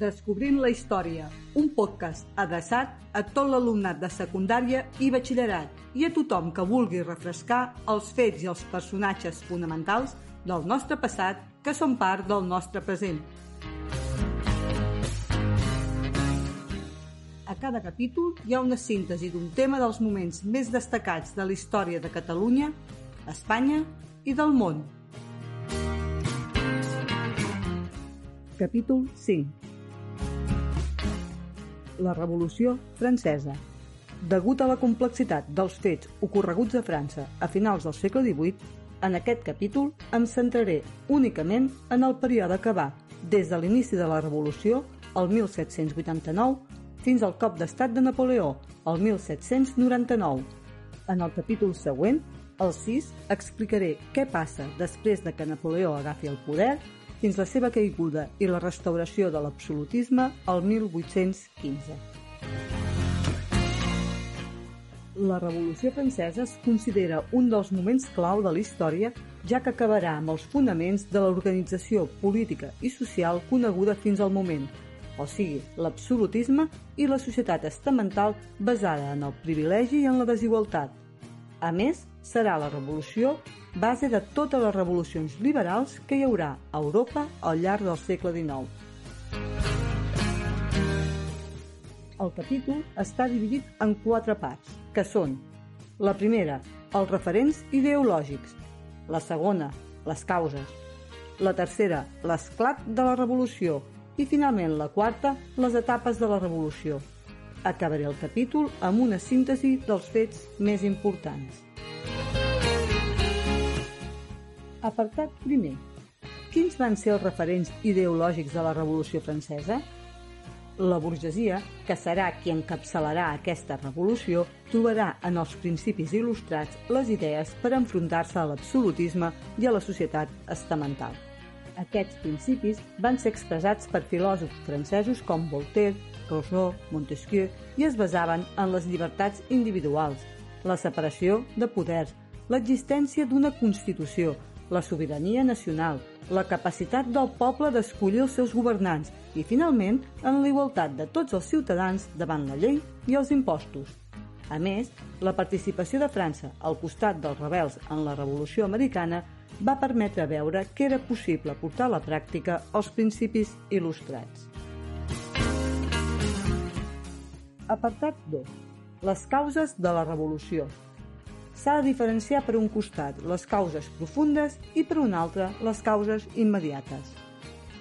Descobrint la història, un podcast adreçat a tot l'alumnat de secundària i batxillerat i a tothom que vulgui refrescar els fets i els personatges fonamentals del nostre passat que són part del nostre present. A cada capítol hi ha una síntesi d'un tema dels moments més destacats de la història de Catalunya, Espanya i del món. Capítol 5 la Revolució Francesa. Degut a la complexitat dels fets ocorreguts a França a finals del segle XVIII, en aquest capítol em centraré únicament en el període que va des de l'inici de la Revolució, el 1789, fins al cop d'estat de Napoleó, el 1799. En el capítol següent, el 6, explicaré què passa després de que Napoleó agafi el poder fins la seva caiguda i la restauració de l'absolutisme al 1815. La Revolució Francesa es considera un dels moments clau de la història, ja que acabarà amb els fonaments de l'organització política i social coneguda fins al moment, o sigui, l'absolutisme i la societat estamental basada en el privilegi i en la desigualtat. A més, serà la revolució base de totes les revolucions liberals que hi haurà a Europa al llarg del segle XIX. El capítol està dividit en quatre parts, que són la primera, els referents ideològics, la segona, les causes, la tercera, l'esclat de la revolució i finalment la quarta, les etapes de la revolució. Acabaré el capítol amb una síntesi dels fets més importants. Apartat primer. Quins van ser els referents ideològics de la Revolució Francesa? La burgesia, que serà qui encapçalarà aquesta revolució, trobarà en els principis il·lustrats les idees per enfrontar-se a l'absolutisme i a la societat estamental. Aquests principis van ser expressats per filòsofs francesos com Voltaire, Rousseau, Montesquieu i es basaven en les llibertats individuals, la separació de poders, l'existència d'una Constitució, la sobirania nacional, la capacitat del poble d'escollir els seus governants i, finalment, en la igualtat de tots els ciutadans davant la llei i els impostos. A més, la participació de França al costat dels rebels en la Revolució Americana va permetre veure que era possible portar a la pràctica els principis il·lustrats. Apartat 2. Les causes de la Revolució s'ha de diferenciar per un costat les causes profundes i per un altre les causes immediates.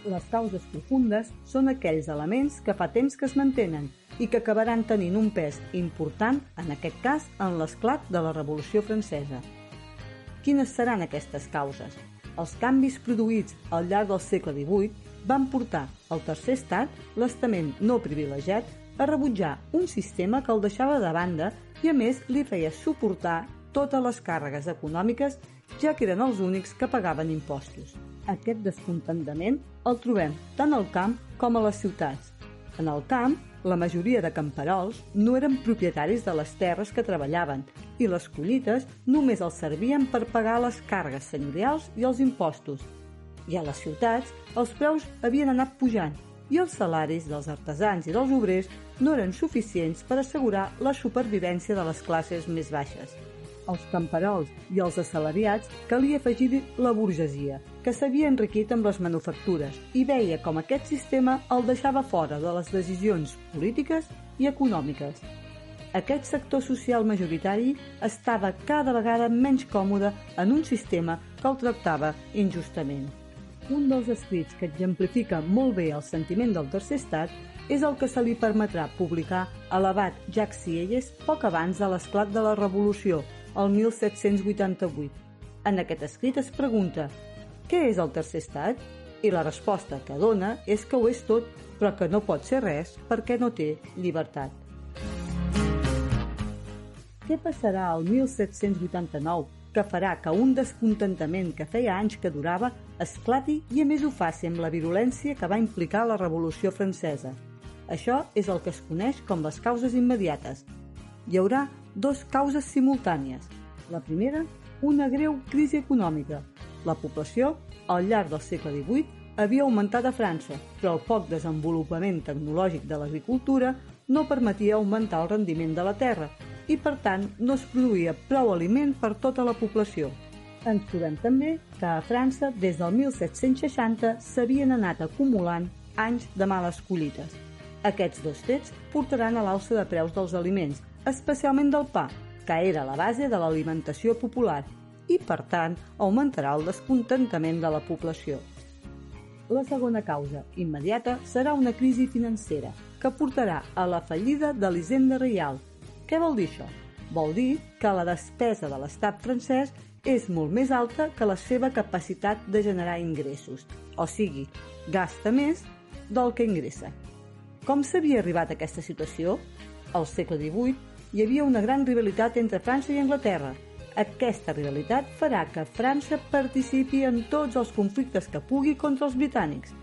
Les causes profundes són aquells elements que fa temps que es mantenen i que acabaran tenint un pes important, en aquest cas, en l'esclat de la Revolució Francesa. Quines seran aquestes causes? Els canvis produïts al llarg del segle XVIII van portar al tercer estat, l'estament no privilegiat, a rebutjar un sistema que el deixava de banda i a més li feia suportar totes les càrregues econòmiques, ja que eren els únics que pagaven impostos. Aquest descontentament el trobem tant al camp com a les ciutats. En el camp, la majoria de camperols no eren propietaris de les terres que treballaven i les collites només els servien per pagar les càrregues senyorials i els impostos. I a les ciutats, els preus havien anat pujant i els salaris dels artesans i dels obrers no eren suficients per assegurar la supervivència de les classes més baixes als camperols i als assalariats calia afegir la burgesia, que s'havia enriquit amb les manufactures i veia com aquest sistema el deixava fora de les decisions polítiques i econòmiques. Aquest sector social majoritari estava cada vegada menys còmode en un sistema que el tractava injustament. Un dels escrits que exemplifica molt bé el sentiment del tercer estat és el que se li permetrà publicar a l'abat Jacques Sieyes poc abans de l'esclat de la Revolució, el 1788. En aquest escrit es pregunta què és el tercer estat? I la resposta que dona és que ho és tot, però que no pot ser res perquè no té llibertat. Què passarà al 1789 que farà que un descontentament que feia anys que durava esclati i a més ho faci amb la virulència que va implicar la Revolució Francesa. Això és el que es coneix com les causes immediates. Hi haurà dos causes simultànies. La primera, una greu crisi econòmica. La població, al llarg del segle XVIII, havia augmentat a França, però el poc desenvolupament tecnològic de l'agricultura no permetia augmentar el rendiment de la terra i, per tant, no es produïa prou aliment per tota la població. Ens trobem també que a França, des del 1760, s'havien anat acumulant anys de males collites. Aquests dos fets portaran a l'alça de preus dels aliments, especialment del pa, que era la base de l'alimentació popular, i, per tant, augmentarà el descontentament de la població. La segona causa, immediata, serà una crisi financera, que portarà a la fallida de l'Hisenda Reial. Què vol dir això? Vol dir que la despesa de l'estat francès és molt més alta que la seva capacitat de generar ingressos, o sigui, gasta més del que ingressa. Com s'havia arribat a aquesta situació? Al segle XVIII hi havia una gran rivalitat entre França i Anglaterra. Aquesta rivalitat farà que França participi en tots els conflictes que pugui contra els britànics.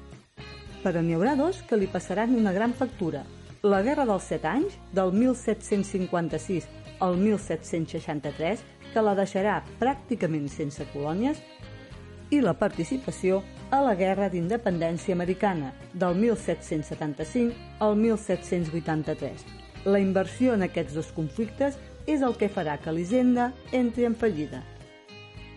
Però n'hi haurà dos que li passaran una gran factura. La Guerra dels Set Anys, del 1756 al 1763, que la deixarà pràcticament sense colònies, i la participació a la Guerra d'Independència Americana del 1775 al 1783. La inversió en aquests dos conflictes és el que farà que l'Hisenda entri en fallida.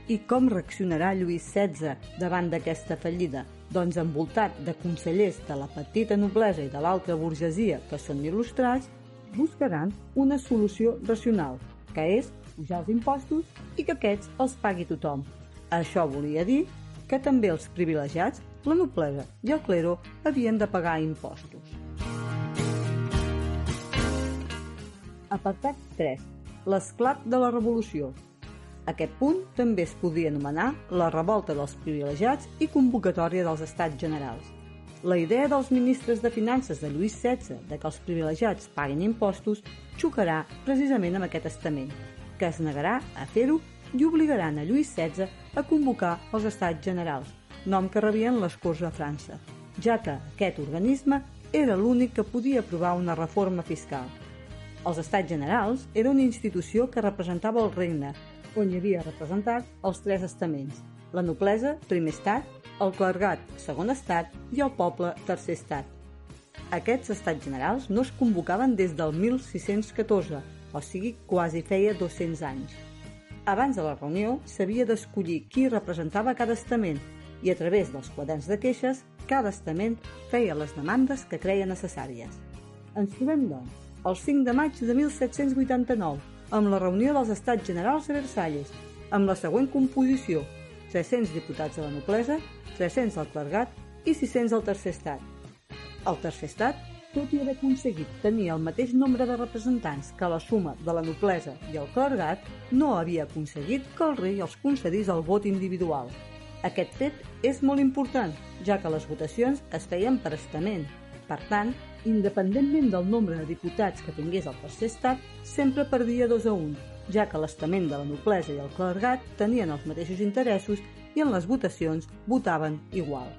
I com reaccionarà Lluís XVI davant d'aquesta fallida? Doncs envoltat de consellers de la petita noblesa i de l'altra burgesia que són il·lustrats, buscaran una solució racional, que és pujar els impostos i que aquests els pagui tothom. Això volia dir que també els privilegiats, la noblesa i el clero havien de pagar impostos. Apartat 3. L'esclat de la revolució. Aquest punt també es podria anomenar la revolta dels privilegiats i convocatòria dels estats generals. La idea dels ministres de Finances de Lluís XVI de que els privilegiats paguin impostos xocarà precisament amb aquest estament, que es negarà a fer-ho i obligaran a Lluís XVI a convocar els Estats Generals, nom que rebien les Corts de França, ja que aquest organisme era l'únic que podia aprovar una reforma fiscal. Els Estats Generals era una institució que representava el regne, on hi havia representat els tres estaments, la noblesa, primer estat, el clergat, segon estat, i el poble, tercer estat. Aquests estats generals no es convocaven des del 1614, o sigui, quasi feia 200 anys. Abans de la reunió s'havia d'escollir qui representava cada estament i a través dels quaderns de queixes cada estament feia les demandes que creia necessàries. Ens trobem, doncs, el 5 de maig de 1789, amb la reunió dels Estats Generals a Versalles, amb la següent composició, 300 diputats de la noblesa, 300 al clergat i 600 al tercer estat. El tercer estat, tot i haver aconseguit tenir el mateix nombre de representants que la suma de la noblesa i el clergat, no havia aconseguit que el rei els concedís el vot individual. Aquest fet és molt important, ja que les votacions es feien per estament. Per tant, independentment del nombre de diputats que tingués el tercer estat, sempre perdia 2 a 1, ja que l'estament de la noblesa i el clergat tenien els mateixos interessos i en les votacions votaven igual.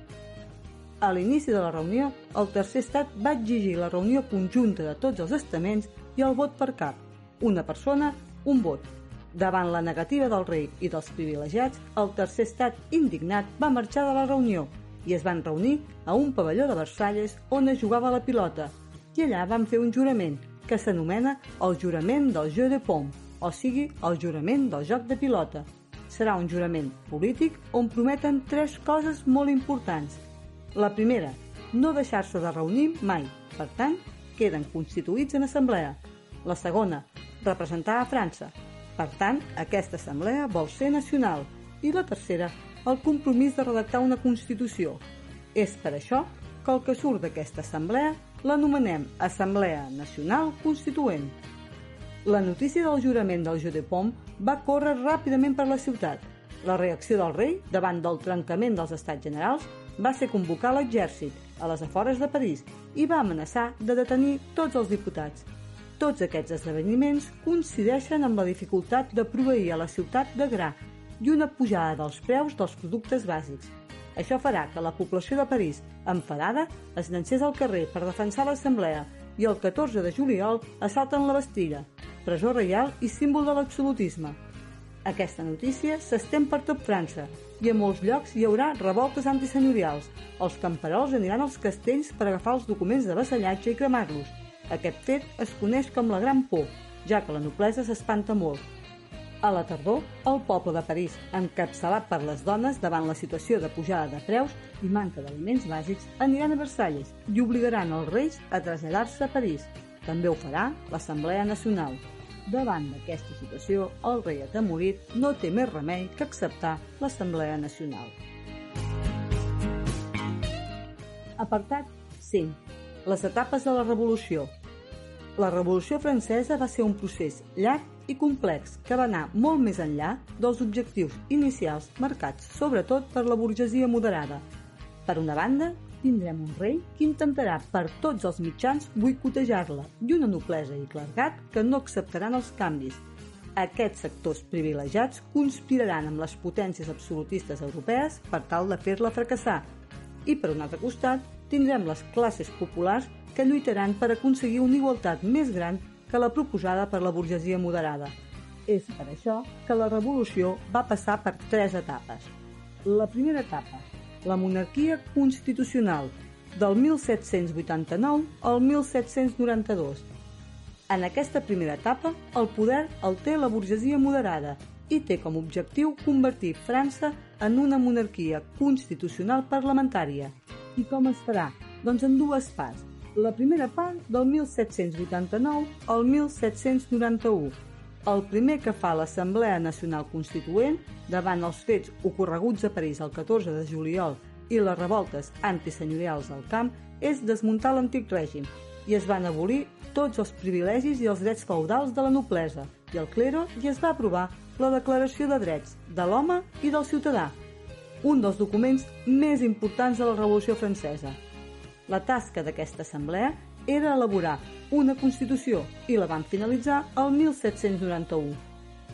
A l'inici de la reunió, el tercer estat va exigir la reunió conjunta de tots els estaments i el vot per cap. Una persona, un vot. Davant la negativa del rei i dels privilegiats, el tercer estat, indignat, va marxar de la reunió i es van reunir a un pavelló de Versalles on es jugava la pilota i allà van fer un jurament que s'anomena el jurament del jeu de pomme, o sigui, el jurament del joc de pilota, serà un jurament polític on prometen tres coses molt importants. La primera, no deixar-se de reunir mai, per tant, queden constituïts en assemblea. La segona, representar a França. Per tant, aquesta assemblea vol ser nacional. I la tercera, el compromís de redactar una Constitució. És per això que el que surt d'aquesta assemblea l'anomenem Assemblea Nacional Constituent. La notícia del jurament del Jeu de Pom va córrer ràpidament per la ciutat. La reacció del rei davant del trencament dels estats generals va ser convocar l'exèrcit a les afores de París i va amenaçar de detenir tots els diputats. Tots aquests esdeveniments coincideixen amb la dificultat de proveir a la ciutat de gra i una pujada dels preus dels productes bàsics. Això farà que la població de París, enfadada, es llancés al carrer per defensar l'assemblea i el 14 de juliol assalten la Bastilla, presó reial i símbol de l'absolutisme. Aquesta notícia s'estén per tot França i a molts llocs hi haurà revoltes antisenyorials. Els camperols aniran als castells per agafar els documents de vassallatge i cremar-los. Aquest fet es coneix com la Gran Por, ja que la noblesa s'espanta molt. A la tardor, el poble de París, encapçalat per les dones davant la situació de pujada de preus i manca d'aliments bàsics, aniran a Versalles i obligaran els reis a traslladar-se a París. També ho farà l'Assemblea Nacional. Davant d'aquesta situació, el rei atemorit no té més remei que acceptar l'Assemblea Nacional. Apartat 5. Les etapes de la Revolució. La Revolució Francesa va ser un procés llarg i complex que va anar molt més enllà dels objectius inicials marcats sobretot per la burgesia moderada. Per una banda, tindrem un rei que intentarà per tots els mitjans boicotejar-la i una noblesa i clergat que no acceptaran els canvis. Aquests sectors privilegiats conspiraran amb les potències absolutistes europees per tal de fer-la fracassar. I per un altre costat, tindrem les classes populars que lluitaran per aconseguir una igualtat més gran que la proposada per la burgesia moderada. És per això que la revolució va passar per tres etapes. La primera etapa, la monarquia constitucional, del 1789 al 1792. En aquesta primera etapa, el poder el té la burgesia moderada i té com objectiu convertir França en una monarquia constitucional parlamentària. I com es farà? Doncs en dues parts. La primera part del 1789 al 1791, el primer que fa l'Assemblea Nacional Constituent davant els fets ocorreguts a París el 14 de juliol i les revoltes antisenyorials al camp és desmuntar l'antic règim i es van abolir tots els privilegis i els drets feudals de la noblesa i el clero i es va aprovar la Declaració de Drets de l'Home i del Ciutadà, un dels documents més importants de la Revolució Francesa. La tasca d'aquesta assemblea era elaborar una Constitució i la van finalitzar el 1791.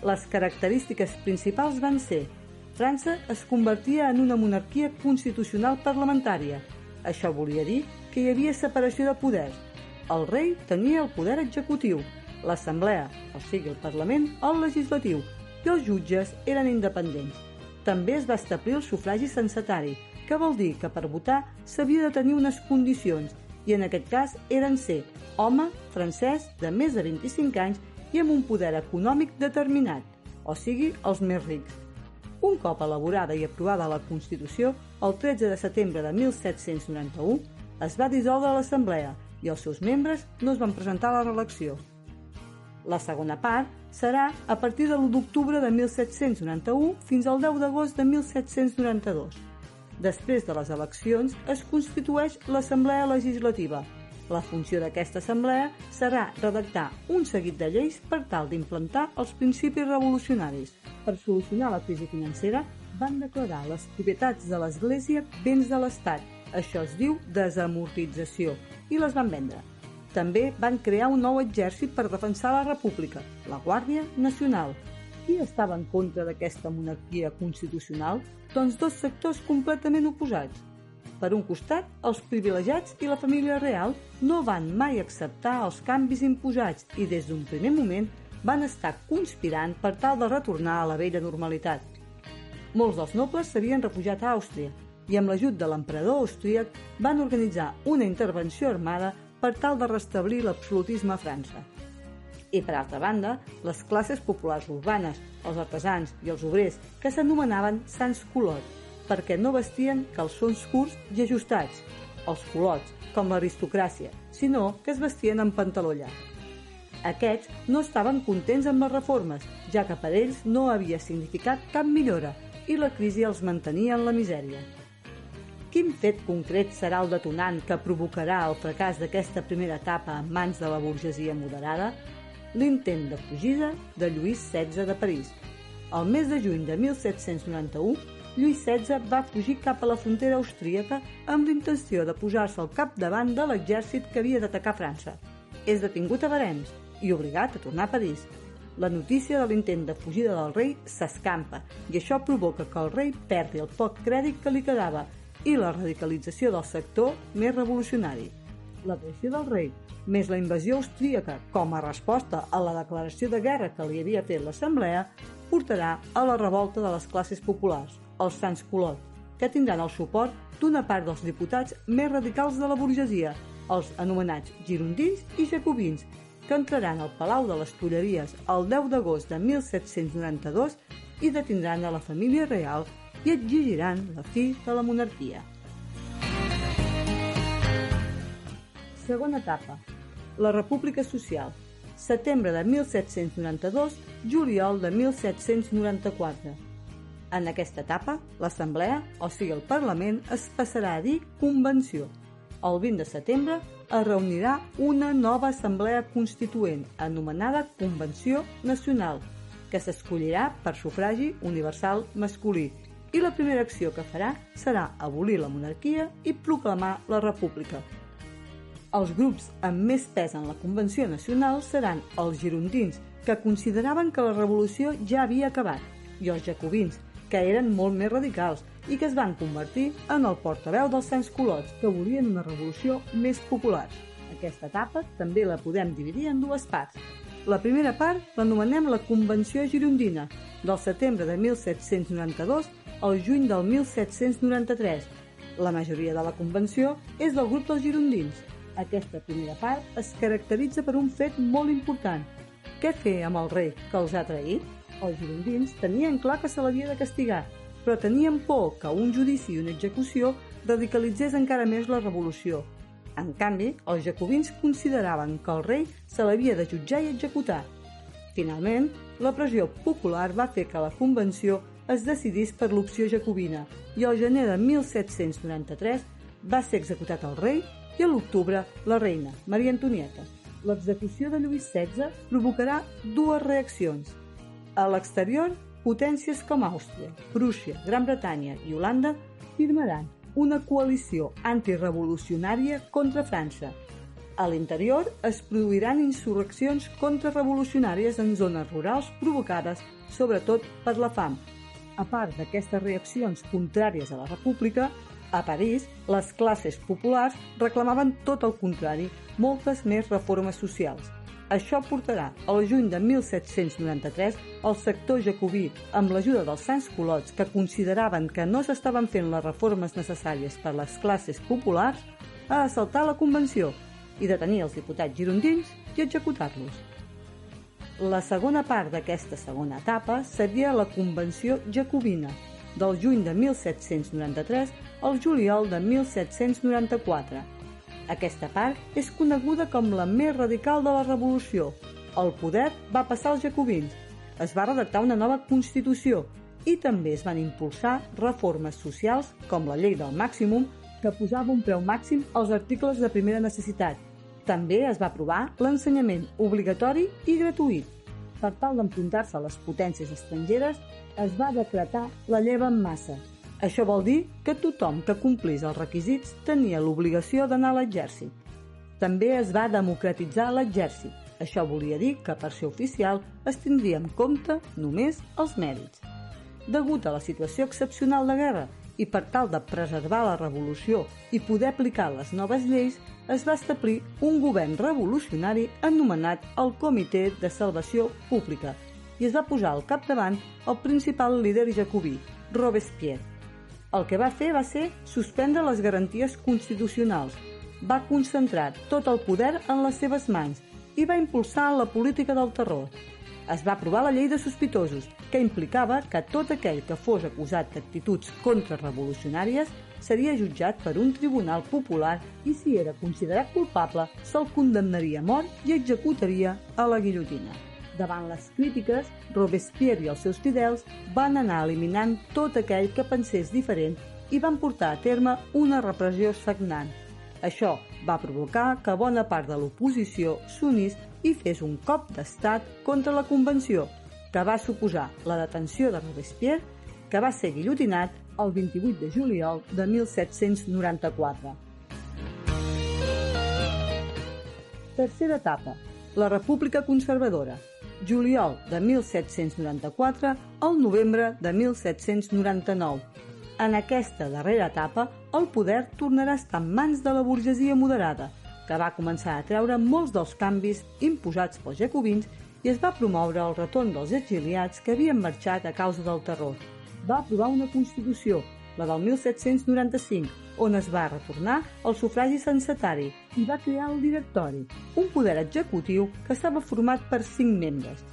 Les característiques principals van ser França es convertia en una monarquia constitucional parlamentària. Això volia dir que hi havia separació de poders. El rei tenia el poder executiu, l'assemblea, o sigui el Parlament, el legislatiu, i els jutges eren independents. També es va establir el sufragi censatari, que vol dir que per votar s'havia de tenir unes condicions i en aquest cas eren ser home, francès, de més de 25 anys i amb un poder econòmic determinat, o sigui, els més rics. Un cop elaborada i aprovada la Constitució, el 13 de setembre de 1791 es va dissoldre l'Assemblea i els seus membres no es van presentar a la reelecció. La segona part serà a partir de l'1 d'octubre de 1791 fins al 10 d'agost de 1792. Després de les eleccions es constitueix l'Assemblea Legislativa. La funció d'aquesta assemblea serà redactar un seguit de lleis per tal d'implantar els principis revolucionaris. Per solucionar la crisi financera, van declarar les propietats de l'Església béns de l'Estat. Això es diu desamortització i les van vendre. També van crear un nou exèrcit per defensar la República, la Guàrdia Nacional, qui estava en contra d'aquesta monarquia constitucional? Doncs dos sectors completament oposats. Per un costat, els privilegiats i la família real no van mai acceptar els canvis imposats i des d'un primer moment van estar conspirant per tal de retornar a la vella normalitat. Molts dels nobles s'havien refugiat a Àustria i amb l'ajut de l'emperador austríac van organitzar una intervenció armada per tal de restablir l'absolutisme a França. I, per altra banda, les classes populars urbanes, els artesans i els obrers, que s'anomenaven sans culot, perquè no vestien calçons curts i ajustats, els culots, com l'aristocràcia, sinó que es vestien en pantaló llarg. Aquests no estaven contents amb les reformes, ja que per ells no havia significat cap millora i la crisi els mantenia en la misèria. Quin fet concret serà el detonant que provocarà el fracàs d'aquesta primera etapa en mans de la burgesia moderada? L'intent de fugida de Lluís XVI de París. El mes de juny de 1791, Lluís XVI va fugir cap a la frontera austríaca amb l'intenció de posar-se al capdavant de l'exèrcit que havia d'atacar França. És detingut a Barems i obligat a tornar a París. La notícia de l'intent de fugida del rei s'escampa i això provoca que el rei perdi el poc crèdit que li quedava i la radicalització del sector més revolucionari. La creació del rei, més la invasió austríaca com a resposta a la declaració de guerra que li havia fet l'Assemblea, portarà a la revolta de les classes populars, els Sants Colot, que tindran el suport d'una part dels diputats més radicals de la burgesia, els anomenats girondins i jacobins, que entraran al Palau de les Tulleries el 10 d'agost de 1792 i detindran a la família real i exigiran la fi de la monarquia. Segona etapa. La República Social. Setembre de 1792, juliol de 1794. En aquesta etapa, l'Assemblea, o sigui el Parlament, es passarà a dir Convenció. El 20 de setembre es reunirà una nova Assemblea Constituent, anomenada Convenció Nacional, que s'escollirà per sufragi universal masculí i la primera acció que farà serà abolir la monarquia i proclamar la república. Els grups amb més pes en la Convenció Nacional seran els girondins, que consideraven que la revolució ja havia acabat, i els jacobins, que eren molt més radicals i que es van convertir en el portaveu dels Sants Colots, que volien una revolució més popular. Aquesta etapa també la podem dividir en dues parts. La primera part l'anomenem la Convenció Girondina, del setembre de 1792 al juny del 1793. La majoria de la convenció és del grup dels girondins. Aquesta primera part es caracteritza per un fet molt important. Què fer amb el rei que els ha traït? Els girondins tenien clar que se l'havia de castigar, però tenien por que un judici i una execució radicalitzés encara més la revolució. En canvi, els jacobins consideraven que el rei se l'havia de jutjar i executar. Finalment, la pressió popular va fer que la convenció es decidís per l'opció jacobina i al gener de 1793 va ser executat el rei i a l'octubre la reina, Maria Antonieta. L'execució de Lluís XVI provocarà dues reaccions. A l'exterior, potències com Àustria, Prússia, Gran Bretanya i Holanda firmaran una coalició antirevolucionària contra França. A l'interior es produiran insurreccions contrarrevolucionàries en zones rurals provocades sobretot per la fam, a part d'aquestes reaccions contràries a la república, a París, les classes populars reclamaven tot el contrari, moltes més reformes socials. Això portarà, al juny de 1793, el sector jacobí, amb l'ajuda dels Sants Colots, que consideraven que no s'estaven fent les reformes necessàries per les classes populars, a assaltar la Convenció i detenir els diputats girondins i executar-los. La segona part d'aquesta segona etapa seria la Convenció Jacobina, del juny de 1793 al juliol de 1794. Aquesta part és coneguda com la més radical de la revolució. El poder va passar als jacobins. Es va redactar una nova Constitució i també es van impulsar reformes socials com la llei del màximum que posava un preu màxim als articles de primera necessitat també es va aprovar l'ensenyament obligatori i gratuït. Per tal d'enfrontar-se a les potències estrangeres, es va decretar la lleva en massa. Això vol dir que tothom que complís els requisits tenia l'obligació d'anar a l'exèrcit. També es va democratitzar l'exèrcit. Això volia dir que per ser oficial es tindria en compte només els mèrits. Degut a la situació excepcional de guerra i per tal de preservar la revolució i poder aplicar les noves lleis, es va establir un govern revolucionari anomenat el Comitè de Salvació Pública i es va posar al capdavant el principal líder jacobí, Robespierre. El que va fer va ser suspendre les garanties constitucionals, va concentrar tot el poder en les seves mans i va impulsar la política del terror. Es va aprovar la llei de sospitosos, que implicava que tot aquell que fos acusat d'actituds contrarrevolucionàries seria jutjat per un tribunal popular i si era considerat culpable se'l condemnaria a mort i executaria a la guillotina. Davant les crítiques, Robespierre i els seus fidels van anar eliminant tot aquell que pensés diferent i van portar a terme una repressió sagnant. Això va provocar que bona part de l'oposició s'unís i fes un cop d'estat contra la Convenció, que va suposar la detenció de Robespierre, que va ser guillotinat el 28 de juliol de 1794. Tercera etapa. La República Conservadora. Juliol de 1794 al novembre de 1799. En aquesta darrera etapa, el poder tornarà a estar en mans de la burgesia moderada, que va començar a treure molts dels canvis imposats pels jacobins i es va promoure el retorn dels exiliats que havien marxat a causa del terror. Va aprovar una Constitució, la del 1795, on es va retornar el sufragi censatari i va crear el directori, un poder executiu que estava format per cinc membres.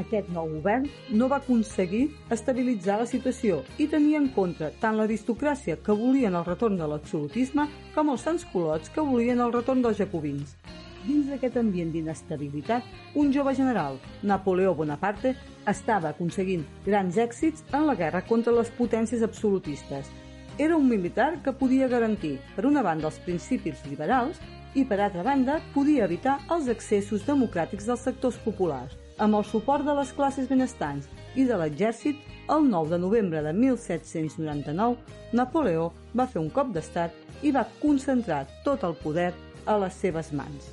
Aquest nou govern no va aconseguir estabilitzar la situació i tenia en contra tant l'aristocràcia que volien el retorn de l'absolutisme com els sansculots que volien el retorn dels jacobins. Dins d'aquest ambient d'inestabilitat, un jove general, Napoleó Bonaparte, estava aconseguint grans èxits en la guerra contra les potències absolutistes – era un militar que podia garantir, per una banda, els principis liberals i, per altra banda, podia evitar els excessos democràtics dels sectors populars. Amb el suport de les classes benestants i de l'exèrcit, el 9 de novembre de 1799, Napoleó va fer un cop d'estat i va concentrar tot el poder a les seves mans.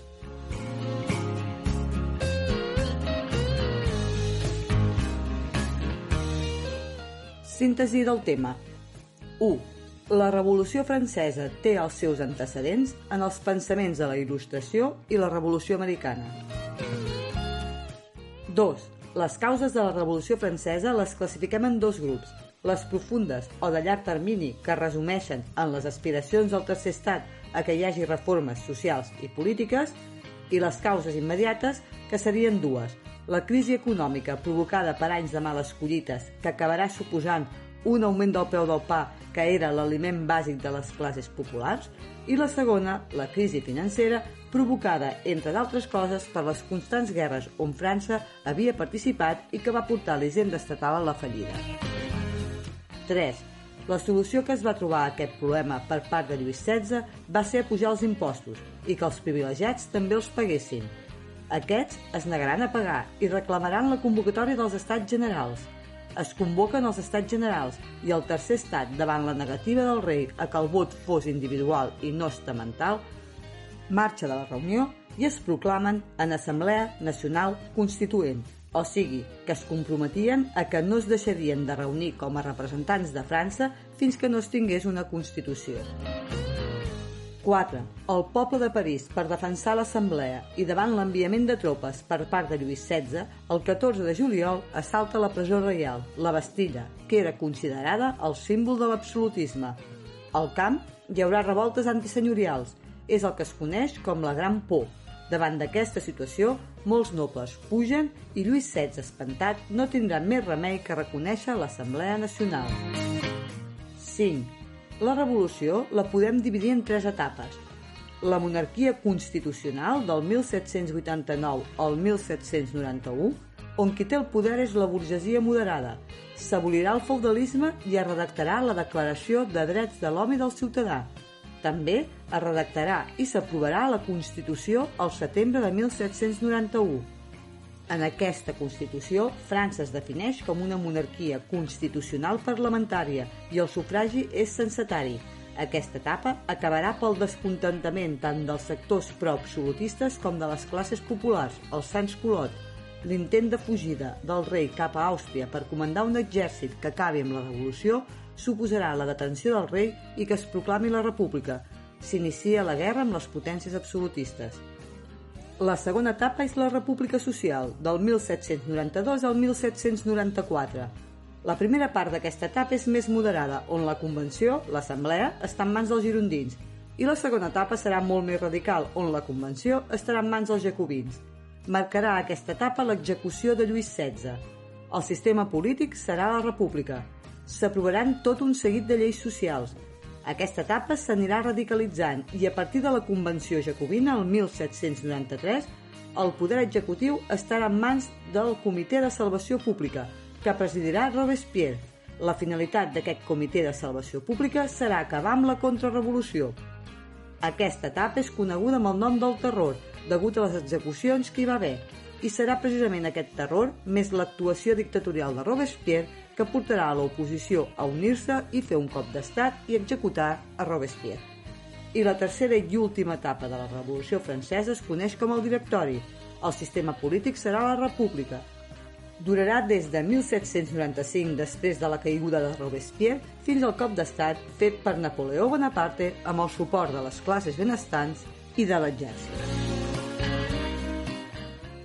Síntesi del tema 1. La Revolució Francesa té els seus antecedents en els pensaments de la Il·lustració i la Revolució Americana. 2. Les causes de la Revolució Francesa les classifiquem en dos grups, les profundes o de llarg termini que resumeixen en les aspiracions del tercer estat a que hi hagi reformes socials i polítiques i les causes immediates que serien dues, la crisi econòmica provocada per anys de males collites que acabarà suposant un augment del preu del pa, que era l'aliment bàsic de les classes populars, i la segona, la crisi financera, provocada, entre d'altres coses, per les constants guerres on França havia participat i que va portar l'hisenda estatal a la fallida. 3. La solució que es va trobar a aquest problema per part de Lluís XVI va ser pujar els impostos i que els privilegiats també els paguessin. Aquests es negaran a pagar i reclamaran la convocatòria dels estats generals – es convoquen els estats generals i el tercer estat davant la negativa del rei a que el vot fos individual i no estamental, marxa de la reunió i es proclamen en Assemblea Nacional Constituent, o sigui, que es comprometien a que no es deixarien de reunir com a representants de França fins que no es tingués una Constitució. 4. El poble de París, per defensar l'Assemblea i davant l'enviament de tropes per part de Lluís XVI, el 14 de juliol assalta la presó reial, la Bastilla, que era considerada el símbol de l'absolutisme. Al camp hi haurà revoltes antisenyorials. És el que es coneix com la Gran Por. Davant d'aquesta situació, molts nobles pugen i Lluís XVI, espantat, no tindrà més remei que reconèixer l'Assemblea Nacional. 5 la revolució la podem dividir en tres etapes. La monarquia constitucional del 1789 al 1791, on qui té el poder és la burgesia moderada. S'abolirà el feudalisme i es redactarà la Declaració de Drets de l'Home i del Ciutadà. També es redactarà i s'aprovarà la Constitució al setembre de 1791 en aquesta Constitució, França es defineix com una monarquia constitucional parlamentària i el sufragi és censatari. Aquesta etapa acabarà pel descontentament tant dels sectors pro-absolutistes com de les classes populars, els Sants Colot. L'intent de fugida del rei cap a Àustria per comandar un exèrcit que acabi amb la revolució suposarà la detenció del rei i que es proclami la república. S'inicia la guerra amb les potències absolutistes. La segona etapa és la República Social, del 1792 al 1794. La primera part d'aquesta etapa és més moderada, on la Convenció, l'Assemblea, està en mans dels girondins, i la segona etapa serà molt més radical, on la Convenció estarà en mans dels jacobins. Marcarà aquesta etapa l'execució de Lluís XVI. El sistema polític serà la república. S'aprovaran tot un seguit de lleis socials, aquesta etapa s'anirà radicalitzant i a partir de la Convenció Jacobina, el 1793, el poder executiu estarà en mans del Comitè de Salvació Pública, que presidirà Robespierre. La finalitat d'aquest Comitè de Salvació Pública serà acabar amb la contrarrevolució. Aquesta etapa és coneguda amb el nom del terror, degut a les execucions que hi va haver, i serà precisament aquest terror, més l'actuació dictatorial de Robespierre, que portarà a l'oposició a unir-se i fer un cop d'estat i executar a Robespierre. I la tercera i última etapa de la Revolució Francesa es coneix com el Directori. El sistema polític serà la República. Durarà des de 1795, després de la caiguda de Robespierre, fins al cop d'estat fet per Napoleó Bonaparte amb el suport de les classes benestants i de l'exèrcit.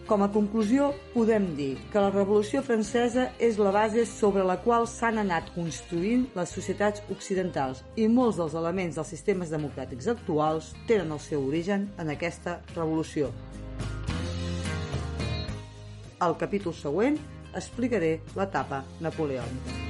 Com a conclusió, podem dir que la Revolució Francesa és la base sobre la qual s'han anat construint les societats occidentals i molts dels elements dels sistemes democràtics actuals tenen el seu origen en aquesta revolució. Al capítol següent explicaré l'etapa napoleònica.